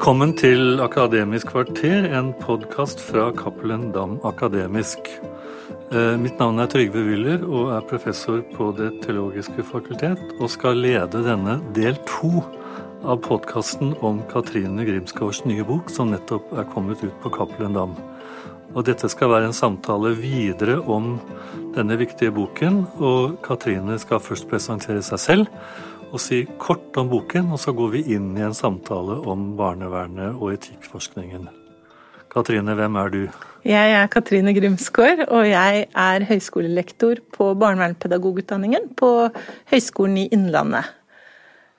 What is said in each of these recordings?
Velkommen til Akademisk kvarter, en podkast fra Cappelen Dam Akademisk. Eh, mitt navn er Trygve Wyller og er professor på Det teologiske fakultet, og skal lede denne del to av podkasten om Katrine Grimsgaards nye bok, som nettopp er kommet ut på Cappelen Dam. Og dette skal være en samtale videre om denne viktige boken, og Katrine skal først presentere seg selv og si kort om boken, og så går vi inn i en samtale om barnevernet og etikkforskningen. Katrine, hvem er du? Jeg er Katrine Grimsgaard, og jeg er høyskolelektor på barnevernspedagogutdanningen på Høgskolen i Innlandet.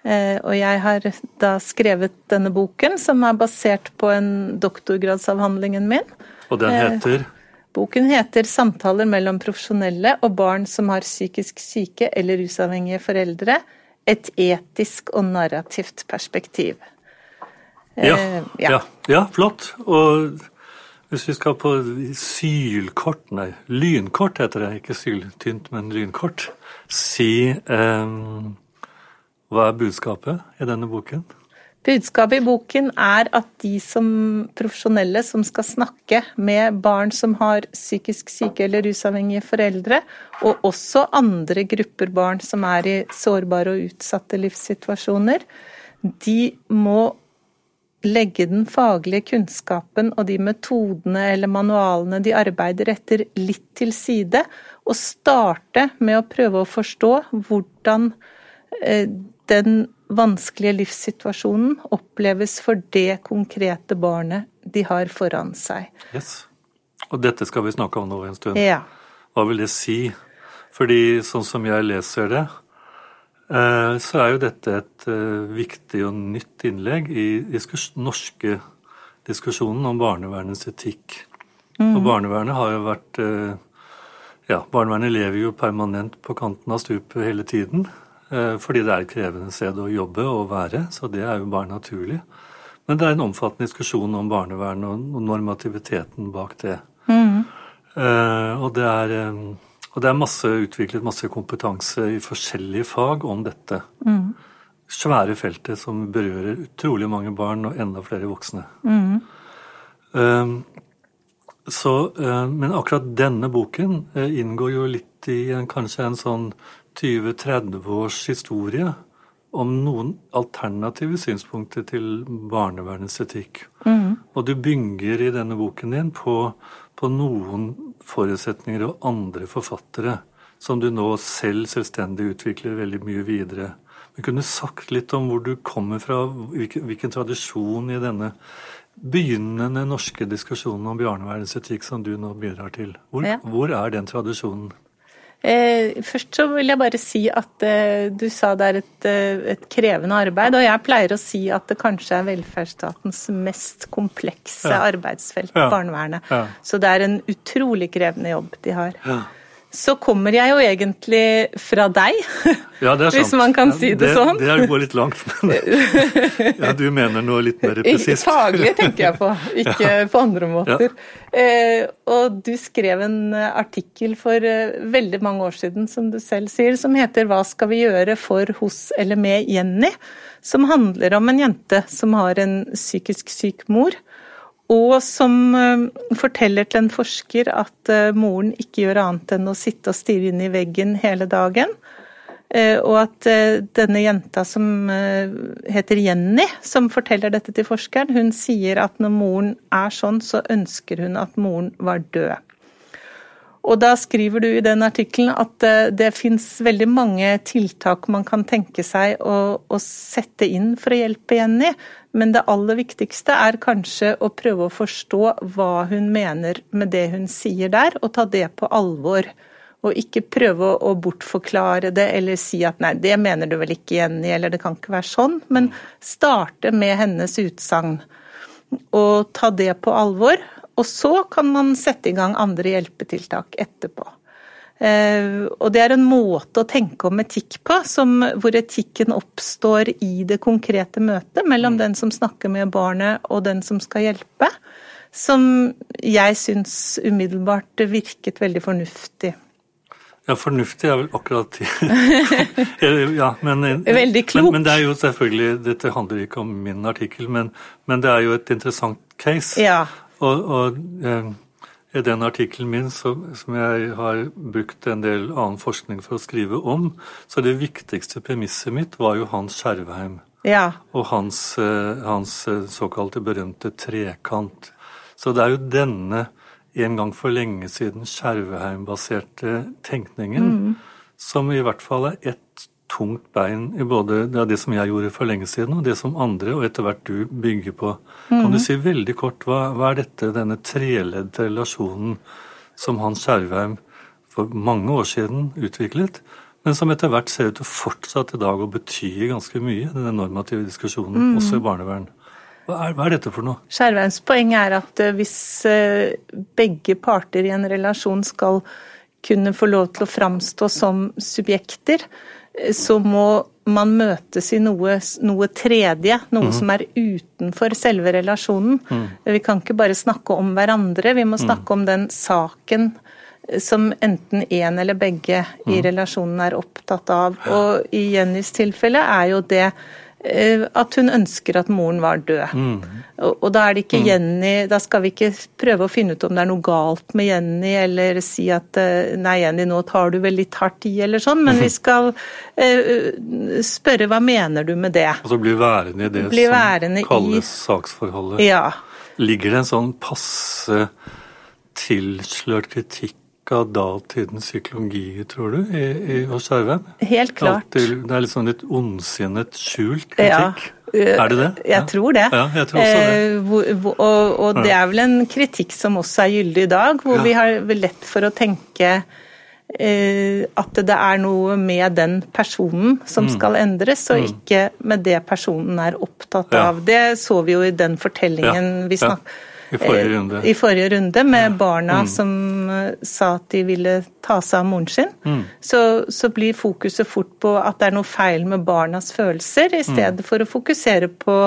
Eh, og jeg har da skrevet denne boken, som er basert på en doktorgradsavhandlingen min. Og den Eh, heter? Boken heter 'Samtaler mellom profesjonelle og barn som har psykisk syke eller rusavhengige foreldre'. Et etisk og narrativt perspektiv. Ja, Eh, ja. ja, flott. Og hvis vi skal på sylkort, nei, lynkort heter det, ikke syltynt, men lynkort, si eh, hva er budskapet i denne boken? Budskapet i boken er at de som profesjonelle som skal snakke med barn som har psykisk syke eller rusavhengige foreldre, og også andre grupper barn som er i sårbare og utsatte livssituasjoner, de må legge den faglige kunnskapen og de metodene eller manualene de arbeider etter, litt til side, og starte med å prøve å forstå hvordan eh, den vanskelige livssituasjonen oppleves for det konkrete barnet de har foran seg. Yes. Og dette skal vi snakke om nå en stund. Ja. Hva vil det si? Fordi sånn som jeg leser det, eh, så er jo dette et eh, viktig og nytt innlegg i diskus norske diskusjonen om barnevernets etikk. Og barnevernet har jo vært eh, Ja, barnevernet lever jo permanent på kanten av stupet hele tiden. Eh, Fordi det er et krevende sted å jobbe og være, så det er jo bare naturlig. Men det er en omfattende diskusjon om barnevern og normativiteten bak det. Eh, og det er, eh, og det er masse, utviklet masse kompetanse i forskjellige fag om dette. Svære feltet som berører utrolig mange barn og enda flere voksne. Eh, så, men akkurat denne boken inngår jo litt i en, kanskje en sånn 20-30 års historie om noen alternative synspunkter til barnevernets etikk. Og du bygger i denne boken din på, på noen forutsetninger og andre forfattere som du nå selv selvstendig utvikler veldig mye videre. Men kunne du sagt litt om hvor du kommer fra, hvilken, hvilken tradisjon i denne begynnende norske diskusjonen om barnevernets etikk som du nå bidrar til? Hvor, Ja. hvor er den tradisjonen? Eh, først så vil jeg bare si at eh, du sa det er et, eh, et krevende arbeid, og jeg pleier å si at det kanskje er velferdsstatens mest komplekse Ja. arbeidsfelt, Ja. barnevernet. Ja. Så det er en utrolig krevende jobb de har. Ja. Så kommer jeg jo egentlig fra deg, Ja, det er sant. hvis man kan si det, sånn. Det er- går litt langt, men ja, du mener noe litt mer presist. Faglig tenker jeg på, ikke på andre måter. Eh, og du skrev en eh, artikkel for eh, veldig mange år siden, som du selv sier, som heter 'Hva skal vi gjøre for, hos eller med Jenny?', som handler om en jente som har en psykisk syk mor. Og som eh, forteller til en forsker at eh, moren ikke gjør annet enn å sitte og stirre inn i veggen hele dagen. Eh, Og at denne jenta som heter Jenny, som forteller dette til forskeren, hun sier at når moren er sånn, så ønsker hun at moren var død. Og da skriver du i den artikkelen at eh, det fins veldig mange tiltak man kan tenke seg å, å sette inn for å hjelpe Jenny, men det aller viktigste er kanskje å prøve å forstå hva hun mener med det hun sier der, og ta det på alvor. Og ikke prøve å bortforklare det eller si at nei, det mener du vel ikke, Jenny, eller det kan ikke være sånn, men starte med hennes utsagn. Og ta det på alvor. Og så kan man sette i gang andre hjelpetiltak etterpå. Eh, og det er en måte å tenke om etikk på, som, hvor etikken oppstår i det konkrete møtet mellom den som snakker med barnet og den som skal hjelpe, som jeg syns umiddelbart virket veldig fornuftig. Ja, fornuftig er vel akkurat ja, men, Veldig klok. Men, men, det er jo selvfølgelig Dette handler ikke om min artikkel, men, men det er jo et interessant case. Ja. Og, og eh, i den artikkelen min som, som jeg har brukt en del annen forskning for å skrive om, så det viktigste premisset mitt var jo Hans Skjervheim. Ja. Og hans, eh, hans eh, såkalte berømte trekant. Så det er jo denne en gang for lenge siden Skjervheim-baserte tenkningen mm. som i hvert fall er ett tungt bein i både det, det, som jeg gjorde for lenge siden, og det som andre, og etter hvert du, bygger på. Mm. Kan du si veldig kort, hva, hva er dette, denne treledde relasjonen som Hans Skjervheim for mange år siden utviklet, men som etter hvert ser ut til fortsatt i dag å bety ganske mye, denne normative diskusjonen, mm. også i barnevern? Hva er, hva er, dette for noe? Skjervheims poeng er at eh, hvis eh, begge parter i en relasjon skal kunne få lov til å framstå som subjekter, så må man møtes i noe, noe tredje, noe mm. som er utenfor selve relasjonen. Mm. Vi kan ikke bare snakke om hverandre, vi må mhm. snakke om den saken som enten én eller begge i mhm. relasjonen er opptatt av. Og i Jennys tilfelle er jo det Eh, at hun ønsker at moren var død. Mm. Og, og, da er mm. Jenny Da skal vi ikke prøve å finne ut om det er noe galt med Jenny, eller si at eh, nei, Jenny, nå tar du vel litt hardt i, eller sånn, men vi skal uh, spørre hva mener du med det? Altså bli værende i det bli som kalles i... saksforholdet. Ja. Ligger det en sånn passe tilslørt kritikk av datidens psykologi, tror du, i, i, hos Skjervheim? Helt klart. Alltid, det er litt sånn litt ondsinnet, skjult kritikk? Ja. Er det det? Jeg ja. tror det. Ja, jeg tror også det. Eh, og, og det er vel en kritikk som også er gyldig i dag, hvor vi har lett for å tenke eh, at det er noe med den personen som mm. skal endres, og mm. ikke med det personen er opptatt av. Det så vi jo i den fortellingen vi snakket i forrige runde. I forrige runde med barna mm. som eh, sa at de ville ta seg av moren sin. Mm. Så, så, blir fokuset fort på at det er noe feil med barnas følelser, i mm. stedet for å fokusere på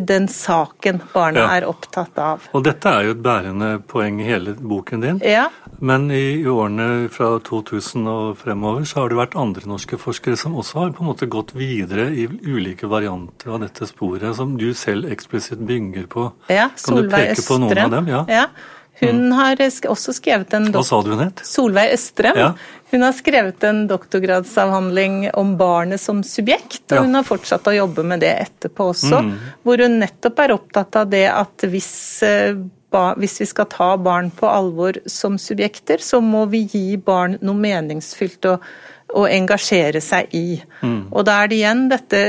den saken barna ja. er opptatt av. Og dette er jo et bærende poeng i hele boken din. Ja. Men i, i årene fra 2000 og fremover så har det vært andre norske forskere som også har på en måte gått videre i ulike varianter av dette sporet, som du selv eksplisitt bygger på. Ja, Solveig kan du peke på noen av dem? Ja. ja. Hun mm. har også skrevet en Hva sa du hun het? Solveig Østrem. Ja. Hun har skrevet en doktorgradsavhandling om barnet som subjekt, og hun har fortsatt å jobbe med det etterpå også. Mm. Hvor hun nettopp er opptatt av det at hvis, eh, hvis vi skal ta barn på alvor som subjekter, så må vi gi barn noe meningsfylt. å, å engasjere seg i. Mm. Og da er det igjen dette,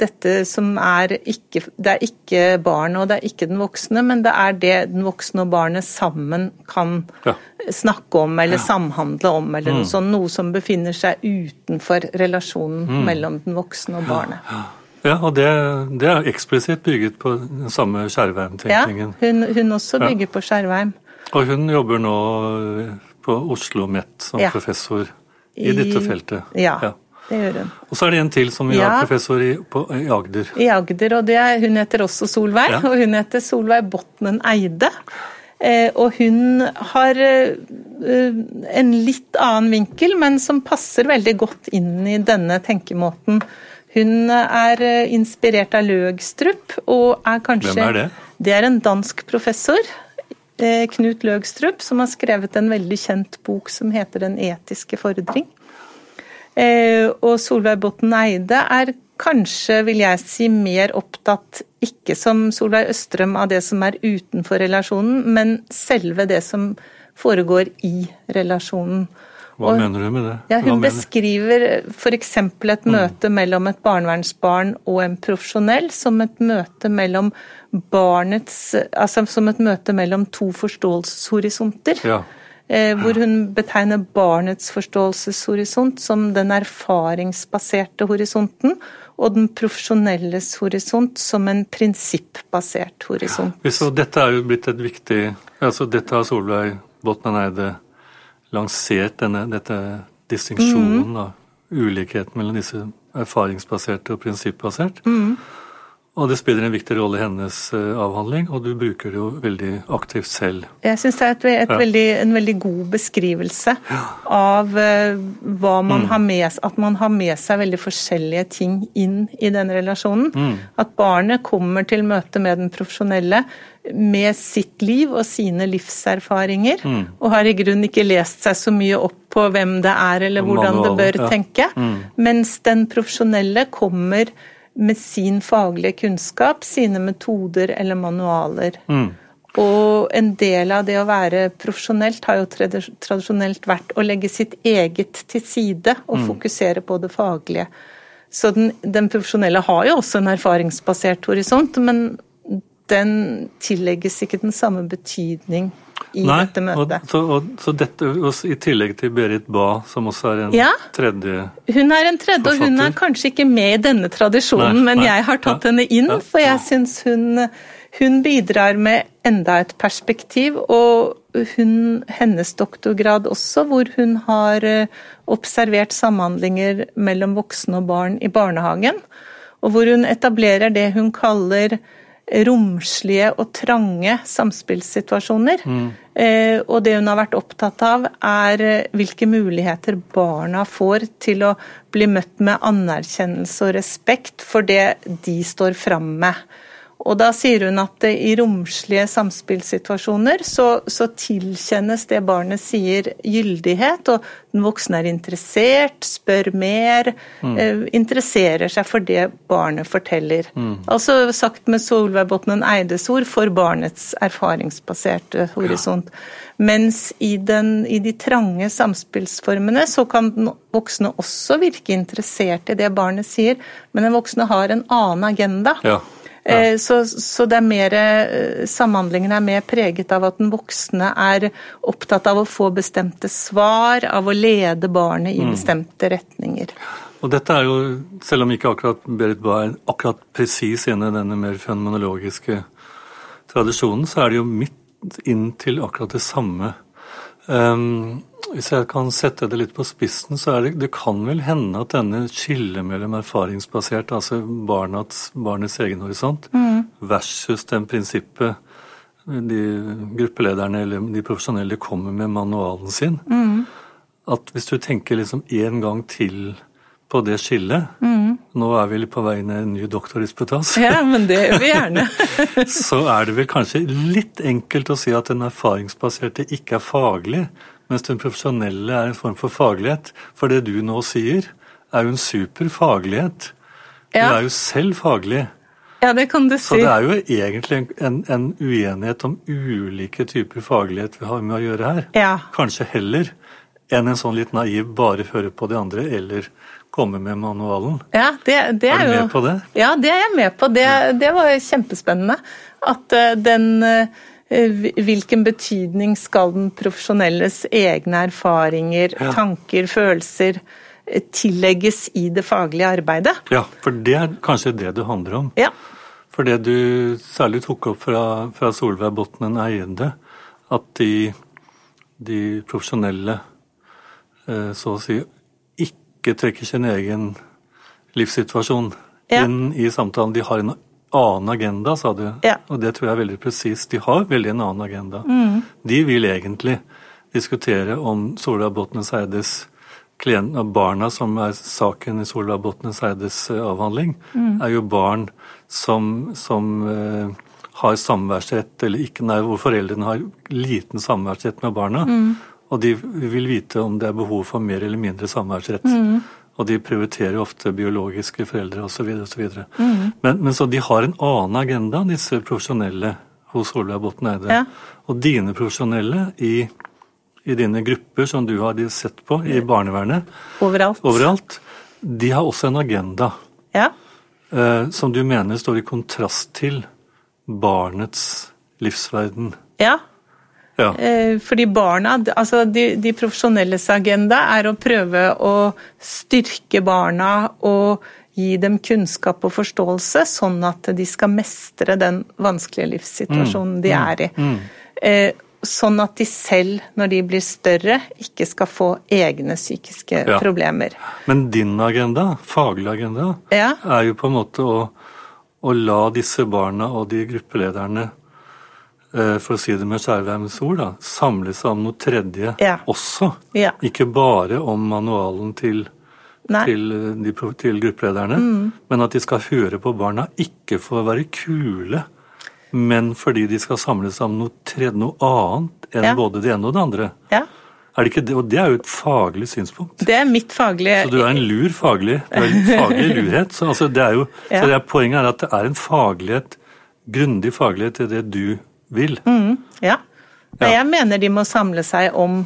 dette, som er ikke Det er ikke barnet og det er ikke den voksne, men det er det den voksne og barnet sammen kan ja. snakke om eller ja. samhandle om, eller mm. noe sånt. Noe som befinner seg utenfor relasjonen mm. mellom den voksne og barnet. Ja. Ja, og det, det, er eksplisitt bygget på den samme Skjervheim-tenkningen. Ja, hun, hun, også bygger på skjærveim. Og hun jobber nå på Oslo Met som professor i, I dette feltet? Ja, ja, det gjør hun. Og så er det en til som ja. har professor i, på, i Agder. I Agder, og er, hun heter også Solveig. Ja. Og hun heter Solveig Botnen Eide. Eh, og hun har eh, en litt annen vinkel, men som passer veldig godt inn i denne tenkemåten. Hun er eh, inspirert av Løgstrup, og er kanskje Hvem er det? Det er en dansk professor Eh, Knut Løgstrup, som har skrevet en veldig kjent bok som heter 'Den etiske fordring'. Eh, og Solveig Botten Eide er kanskje, vil jeg si, mer opptatt, ikke som Solveig Østrøm, av det som er utenfor relasjonen, men selve det som foregår i relasjonen. Hva og, mener du med det? Ja, hun beskriver f.eks. et mm. møte mellom et barnevernsbarn og en profesjonell som et møte mellom barnets Altså som et møte mellom to forståelseshorisonter. Ja. Eh, hvor hun betegner barnets forståelseshorisont som den erfaringsbaserte horisonten, og den profesjonelles horisont som en prinsippbasert horisont. Ja, så dette er jo blitt et viktig altså Dette har Solveig Botnan Eide lansert, denne dette distinksjonen mm. ulikheten mellom disse erfaringsbaserte og prinsippbasert. Mm. Og det spiller en viktig rolle i hennes uh, avhandling, og du bruker det jo veldig aktivt selv. Jeg syns det er et, et ja. veldig, en veldig god beskrivelse ja. av uh, hva man mm. har med at man har med seg veldig forskjellige ting inn i den relasjonen. Mm. At barnet kommer til møte med den profesjonelle med sitt liv og sine livserfaringer, mm. og har i grunnen ikke lest seg så mye opp på hvem det er eller hvordan det bør ja. tenke, mm. mens den profesjonelle kommer med sin faglige kunnskap, sine metoder eller manualer. Mm. Og en del av det å være profesjonelt har jo tradisjonelt vært å legge sitt eget til side og mm. fokusere på det faglige. Så den, den, profesjonelle har jo også en erfaringsbasert horisont, men den tillegges ikke den samme betydning i Nei, dette møtet. Og, så, og, så dette, I tillegg til Berit Bae, som også er en ja, tredje Hun er en tredje, forfatter. og hun er kanskje ikke med i denne tradisjonen, nei, men nei, jeg har tatt ja, henne inn, ja, for jeg syns hun, hun, bidrar med enda et perspektiv. Og hun, hennes doktorgrad også, hvor hun har eh, observert samhandlinger mellom voksne og barn i barnehagen, og hvor hun etablerer det hun kaller romslige og trange samspillssituasjoner. Mm. Eh, og det hun har vært opptatt av, er eh, hvilke muligheter barna får til å bli møtt med anerkjennelse og respekt for det de står fram med. Og da sier hun at i romslige samspillsituasjoner så, så, tilkjennes det barnet sier gyldighet, og den voksne er interessert, spør mer, mm. eh, interesserer seg for det barnet forteller. Mm. Altså sagt med Solveigbotten Eides ord, for barnets erfaringsbaserte horisont. Ja. Mens i, den, i, de trange samspillsformene så kan den voksne også virke interessert i det barnet sier, men den voksne har en annen agenda. Ja. Eh, så, så, det er mer, eh, samhandlingen er mer preget av at den voksne er opptatt av å få bestemte svar, av å lede barnet i mm. bestemte retninger. Og dette er jo, Selv om ikke akkurat Berit Bae er akkurat presis inne i denne mer fenomenologiske tradisjonen, så er det jo midt inn til akkurat det samme. Um, hvis jeg kan sette det litt på spissen, så er det, det kan vel hende at denne skillet mellom erfaringsbasert, altså barnets, barnets egen horisont, mm. versus den prinsippet de gruppelederne eller de profesjonelle kommer med manualen sin, mm. at hvis du tenker liksom en gang til på det skillet mm. Nå er vi på vei ned en ny doktorisputas. Ja, men det gjør vi gjerne. så er det vel kanskje litt enkelt å si at den erfaringsbaserte ikke er faglig, mens den profesjonelle er en form for faglighet. For det du nå sier, er jo en super faglighet. Du er jo selv faglig. Ja, det kan du si. Så det er jo egentlig en, en uenighet om ulike typer faglighet vi har med å gjøre her. Ja. Kanskje heller enn en sånn litt naiv bare høre på de andre, eller komme med manualen. Ja, det, det er, er, du med på det? Ja, det er jeg med på. Det, det var kjempespennende. At uh, den Eh, hvilken betydning skal den profesjonelles egne erfaringer, ja. tanker, følelser eh, tillegges i det faglige arbeidet? Ja, for det er kanskje det det handler om. Ja. For det du særlig tok opp fra, fra Solveig Botnen Eiende, at de, de profesjonelle eh, så å si ikke trekker sin egen livssituasjon ja. inn i samtalen. De har en annen agenda, sa du. Ja. Og det tror jeg er veldig presist. De har veldig en annen agenda. Mm. De vil egentlig diskutere om Solveig Botnes Eides barna som er saken i Solveig Botnes Eides eh, avhandling, mm. er jo barn som, som uh, har samværsrett, eller ikke, nei, hvor foreldrene har liten samværsrett med barna. Mm. Og de vil vite om det er behov for mer eller mindre samværsrett. Og de prioriterer ofte biologiske foreldre osv. Mm. Men, men så de har en annen agenda, disse profesjonelle hos Solveig Botten Eide. Ja. Og dine profesjonelle i, i, dine grupper som du har sett på i barnevernet Overalt. overalt de har også en agenda ja. eh, som du mener står i kontrast til barnets livsverden. Ja, ja. Eh, fordi barna, altså de, de, profesjonelles agenda er å prøve å styrke barna og gi dem kunnskap og forståelse, sånn at de skal mestre den vanskelige livssituasjonen mm. de er i. Mm. Eh, sånn at de selv, når de blir større, ikke skal få egne psykiske ja. problemer. Men din agenda, faglig agenda, ja. er jo på en måte å, å la disse barna og de gruppelederne, for å si det med Skjervheims ord, da, samle seg om noe tredje Ja. også. Ja. Ikke bare om manualen til, til, eh, de, til gruppelederne, men at de skal høre på barna, ikke for å være kule, men fordi de skal samle seg om noe tredje, noe annet enn Ja. både det ene og det andre. Ja. Er det ikke det? Og det er jo et faglig synspunkt. Det er mitt faglige Så du er en lur faglig, du er en faglig lurhet. Så, altså, det er jo, så det er, poenget er at det er en faglighet, grundig faglighet til det du vil. Ja. ja. Jeg mener de må samle seg om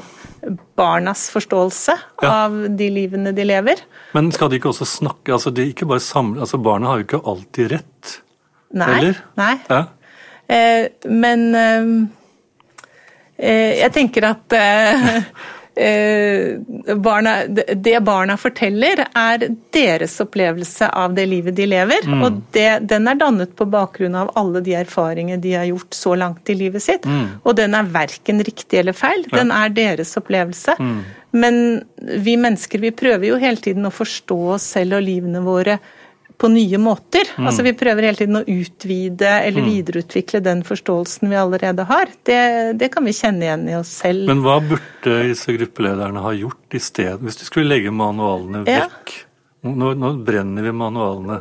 barnas forståelse Ja. av de livene de lever. Men skal de ikke også snakke altså ikke samle, altså Barna har jo ikke alltid rett. Nei. Eller? Nei. Ja. Eh, men eh, eh, jeg tenker at eh, barna, det barna forteller, er deres opplevelse av det livet de lever. Mm. Og det, den er dannet på bakgrunn av alle de erfaringer de har gjort så langt i livet sitt. Mm. Og den er verken riktig eller feil, den er deres opplevelse. Mm. Men vi mennesker vi prøver jo hele tiden å forstå oss selv og livene våre på nye måter. Mm. Altså Vi prøver hele tiden å utvide eller videreutvikle den forståelsen vi allerede har. Det, det kan vi kjenne igjen i oss selv. Men hva burde disse gruppelederne ha gjort i stedet, hvis de skulle legge manualene Ja. vekk? Nå, nå brenner vi manualene.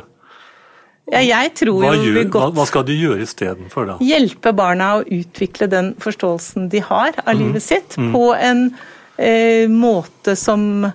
Ja, jeg tror Hva, jo vi gjør, hva, godt hva skal de gjøre istedenfor da? hjelpe barna å utvikle den forståelsen de har av Mm. livet sitt, på en eh, måte som,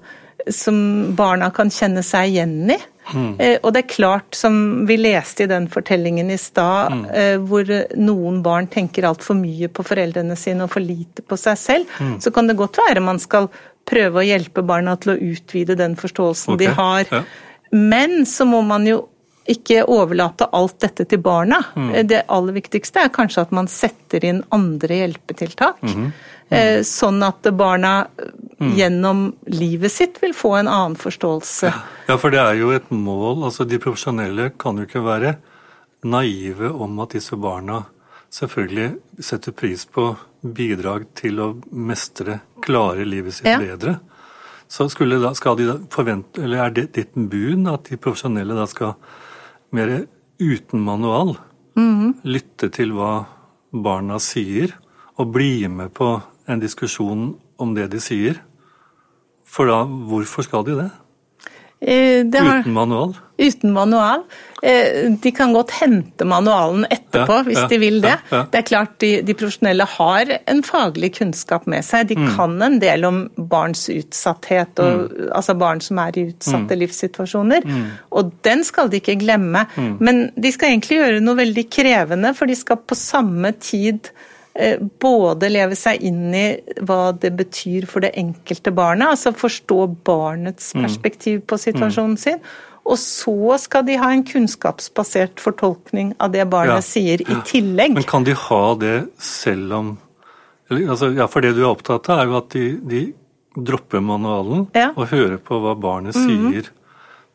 som barna kan kjenne seg igjen i. Mm. Eh, og det er klart, som vi leste i den fortellingen i stad, Mm. eh, hvor noen barn tenker altfor mye på foreldrene sine og for lite på seg selv, Mm. så kan det godt være man skal prøve å hjelpe barna til å utvide den forståelsen de har. ja. Men så må man jo ikke overlate alt dette til barna. Mm. Det aller viktigste er kanskje at man setter inn andre hjelpetiltak. Mhm. Eh, Sånn at barna Mm. gjennom livet sitt vil få en annen forståelse. Ja, for det er jo et mål. altså De profesjonelle kan jo ikke være naive om at disse barna selvfølgelig setter pris på bidrag til å mestre, klare livet sitt Ja. bedre. Så skulle da, skal de da forvente, eller er det ditt bud at de profesjonelle da skal mer uten manual Mhm. lytte til hva barna sier, og bli med på en diskusjon om det de sier? For da, hvorfor skal de det? Eh, Det har, Uten manual? uten manual. Eh, De kan godt hente manualen etterpå Ja, hvis ja, de vil det. ja. Det er klart de, de profesjonelle har en faglig kunnskap med seg. De Mm. kan en del om barns utsatthet, og, Mm. altså barn som er i utsatte livssituasjoner. Og den skal de ikke glemme. Mm. Men de skal egentlig gjøre noe veldig krevende, for de skal på samme tid både leve seg inn i hva det betyr for det enkelte barnet, altså forstå barnets Mm. perspektiv på situasjonen sin, og så skal de ha en kunnskapsbasert fortolkning av det barnet Ja. sier, i tillegg. Men kan de ha det selv om altså, Ja, for det du er opptatt av, er jo at de, de dropper manualen Ja. Og hører på hva barnet sier.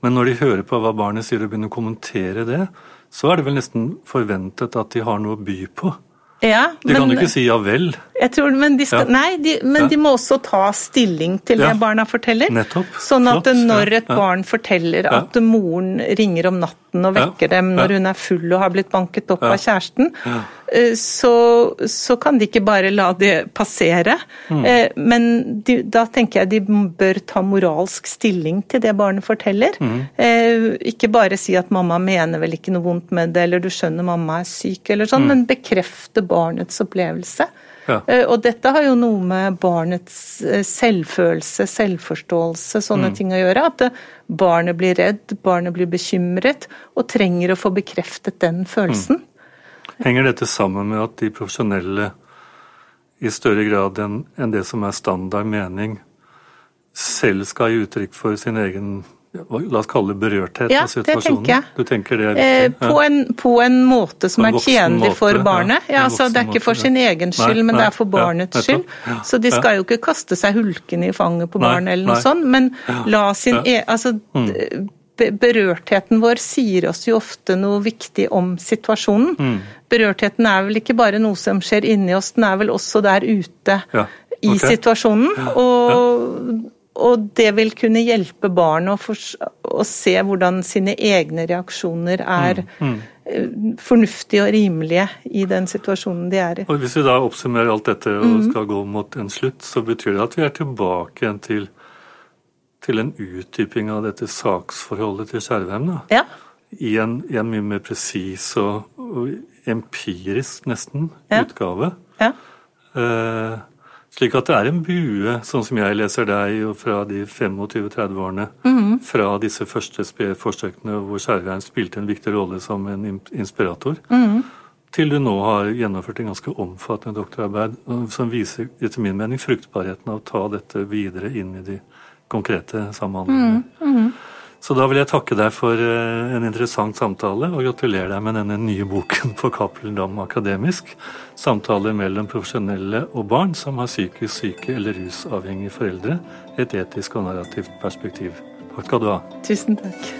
Men når de hører på hva barnet sier og begynner å kommentere det, så er det vel nesten forventet at de har noe å by på. Ja, De kan jo ikke si ja vel. Jeg tror, men de skal, Ja. Nei, de, men Ja. de må også ta stilling til det barna forteller. Nettopp. Sånn at Flott. når et barn forteller at moren ringer om natten og vekker dem når hun er full og har blitt banket opp av kjæresten, Ja. Så, så kan de ikke bare la det passere. Mm. Eh, Men de, da tenker jeg de bør ta moralsk stilling til det barnet forteller. Mm. Eh, Ikke bare si at mamma mener vel ikke noe vondt med det, eller du skjønner mamma er syk, eller sånn, men bekrefte barnets opplevelse. Mm. Ja. Eh, Og dette har jo noe med barnets eh, selvfølelse, selvforståelse, sånne ting å gjøre. At eh, barnet blir redd, barnet blir bekymret, og trenger å få bekreftet den følelsen. Henger dette sammen med at de profesjonelle i større grad enn en det som er standard mening, selv skal gi uttrykk for sin egen La oss kalle det berørthet Ja, av det tenker jeg. Du tenker det Eh, på, en, på en måte som en er tjenlig for måte, ja. barnet. En Ja, altså, det er ikke for sin egen egen Nei, skyld, men det er for barnets ja, skyld. Ja, Så de ja. skal jo ikke kaste seg hulkende i fanget på barnet eller noe nei. sånt, men la sin Ja. Mm. e... Altså, be- berørtheten vår sier oss jo ofte noe viktig om situasjonen. Mm. Berørtheten er vel ikke bare noe som skjer inni oss, den er vel også der ute Ja, i ok. situasjonen. Og, og det vil kunne hjelpe barn å, å se hvordan sine egne reaksjoner er Mm, fornuftige og rimelige i den situasjonen de er i. Og Hvis vi da oppsummerer alt dette og mm. skal gå mot en slutt, så betyr det at vi er tilbake igjen til, til en utdyping av dette saksforholdet til Skjervheim. Ja. I en, i en, mye mer presis og, og, empirisk, nesten, ja. utgave. Ja. Eh, slik at det er en bue, sånn som jeg leser deg fra de 25-30-årene, mm. fra disse første forsøkene hvor Skjervheim spilte en viktig rolle som en inspirator, mm. til du nå har gjennomført en ganske omfattende doktorarbeid som viser etter min mening fruktbarheten av å ta dette videre inn i de konkrete samhandlingene. Mm. Så da vil jeg takke deg for eh, en interessant samtale, og gratulere deg med denne nye boken på Cappelen Dam Akademisk. Samtaler mellom profesjonelle og barn som har psykisk syke eller rusavhengige foreldre. Et etisk og narrativt perspektiv. Takk skal du ha. Tusen takk.